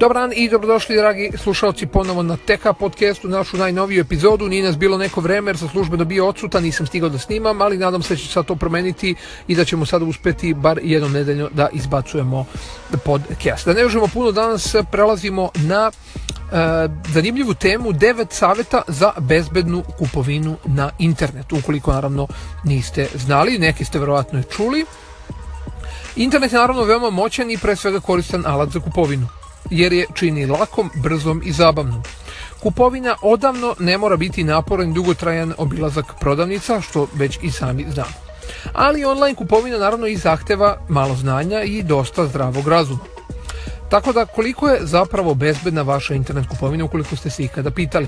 Dobar dan i dobrodošli dragi slušalci ponovo na TK podcastu, našu najnoviju epizodu. Nije nas bilo neko vreme jer sa službe dobio odsuta, nisam stigao da snimam, ali nadam se da će sad to promeniti i da ćemo sada uspeti bar jednom nedeljno da izbacujemo podcast. Da ne užemo puno danas, prelazimo na e, zanimljivu temu 9 saveta za bezbednu kupovinu na internetu. Ukoliko naravno niste znali, neki ste verovatno i čuli. Internet je naravno veoma moćan i pre svega koristan alat za kupovinu jer je čini lakom, brzom i zabavnom. Kupovina odavno ne mora biti naporan dugotrajan obilazak prodavnica, što već i sami znamo. Ali online kupovina naravno i zahteva malo znanja i dosta zdravog razuma. Tako da koliko je zapravo bezbedna vaša internet kupovina ukoliko ste se ikada pitali?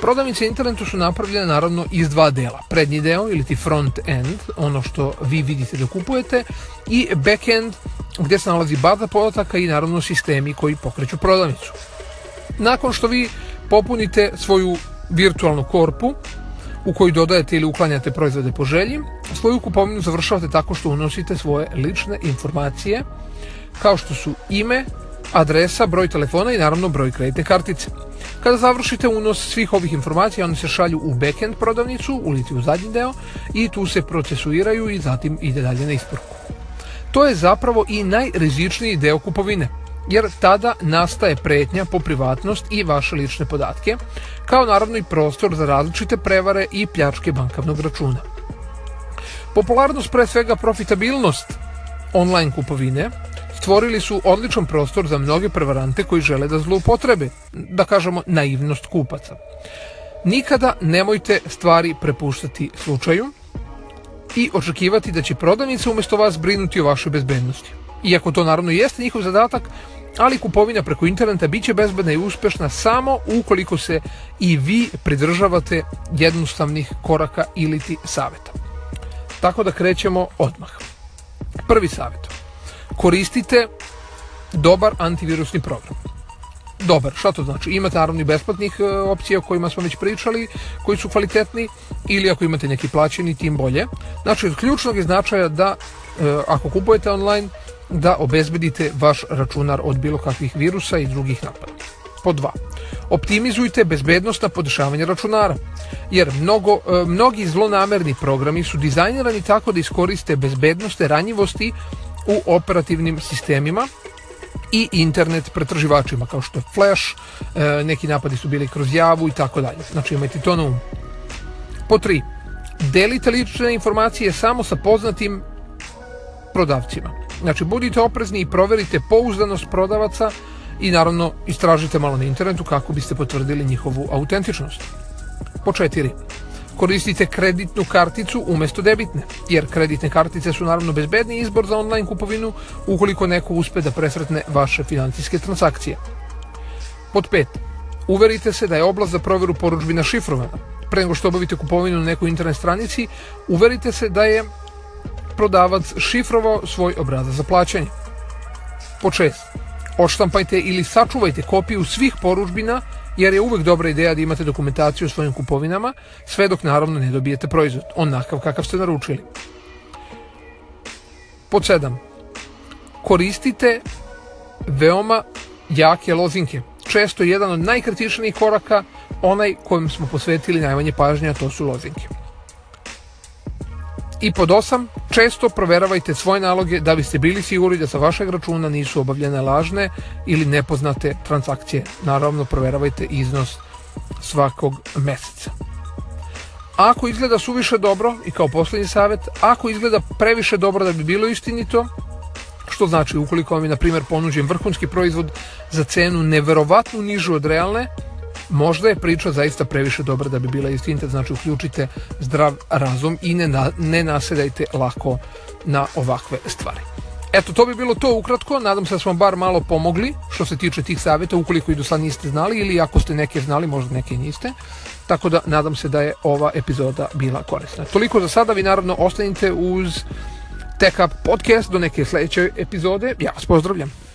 Prodavnice internetu su napravljene naravno iz dva dela. Prednji deo ili ti front end, ono što vi vidite da kupujete, i back end gdje se nalazi baza podataka i naravno sistemi koji pokreću prodavnicu. Nakon što vi popunite svoju virtualnu korpu u koju dodajete ili uklanjate proizvode po želji, svoju kupovinu završavate tako što unosite svoje lične informacije kao što su ime, adresa, broj telefona i naravno broj kreditne kartice. Kada završite unos svih ovih informacija, one se šalju u backend prodavnicu, uliti u zadnji deo i tu se procesuiraju i zatim ide dalje na isporuku. To je zapravo i najrizičniji deo kupovine, jer tada nastaje pretnja po privatnost i vaše lične podatke, kao naravno i prostor za različite prevare i pljačke bankavnog računa. Popularnost pre svega profitabilnost online kupovine stvorili su odličan prostor za mnoge prevarante koji žele da zloupotrebe, da kažemo naivnost kupaca. Nikada nemojte stvari prepuštati slučaju, i očekivati da će prodavnica umjesto vas brinuti o vašoj bezbednosti. Iako to naravno jeste njihov zadatak, ali kupovina preko interneta bit će bezbedna i uspešna samo ukoliko se i vi pridržavate jednostavnih koraka ili ti savjeta. Tako da krećemo odmah. Prvi savjet. Koristite dobar antivirusni program dobar. Šta to znači? Imate naravno i besplatnih e, opcija o kojima smo već pričali, koji su kvalitetni, ili ako imate neki plaćeni, tim bolje. Znači, od ključnog je značaja da, e, ako kupujete online, da obezbedite vaš računar od bilo kakvih virusa i drugih napada. Po dva. Optimizujte bezbednost podešavanje računara, jer mnogo, e, mnogi zlonamerni programi su dizajnirani tako da iskoriste bezbednosti ranjivosti u operativnim sistemima i internet pretraživačima kao što je Flash, e, neki napadi su bili kroz javu i tako dalje. Znači imajte to na umu. Po tri, delite lične informacije samo sa poznatim prodavcima. Znači budite oprezni i proverite pouzdanost prodavaca i naravno istražite malo na internetu kako biste potvrdili njihovu autentičnost. Po četiri, koristite kreditnu karticu umjesto debitne, jer kreditne kartice su naravno bezbedni izbor za online kupovinu ukoliko neko uspe da presretne vaše financijske transakcije. Pod 5. Uverite se da je oblast za provjeru poručbina šifrovana. Pre nego što obavite kupovinu na nekoj internet stranici, uverite se da je prodavac šifrovao svoj obrazac za plaćanje. Pod 6. Odštampajte ili sačuvajte kopiju svih poručbina jer je uvek dobra ideja da imate dokumentaciju o svojim kupovinama, sve dok naravno ne dobijete proizvod, onakav kakav ste naručili. Pod 7. Koristite veoma jake lozinke. Često jedan od najkritičnijih koraka, onaj kojem smo posvetili najmanje pažnje, a to su lozinke. I pod osam, često proveravajte svoje naloge da biste bili sigurni da sa vašeg računa nisu obavljene lažne ili nepoznate transakcije. Naravno, proveravajte iznos svakog meseca. Ako izgleda suviše dobro, i kao posljednji savjet, ako izgleda previše dobro da bi bilo istinito, što znači ukoliko vam je, na primjer, ponuđen vrhunski proizvod za cenu neverovatnu nižu od realne, možda je priča zaista previše dobra da bi bila istinita, znači uključite zdrav razum i ne, na, ne nasedajte lako na ovakve stvari. Eto, to bi bilo to ukratko, nadam se da smo bar malo pomogli što se tiče tih savjeta, ukoliko i do sad niste znali ili ako ste neke znali, možda neke niste. Tako da nadam se da je ova epizoda bila korisna. Toliko za sada, vi naravno ostanite uz Tech Up podcast do neke sljedeće epizode. Ja vas pozdravljam.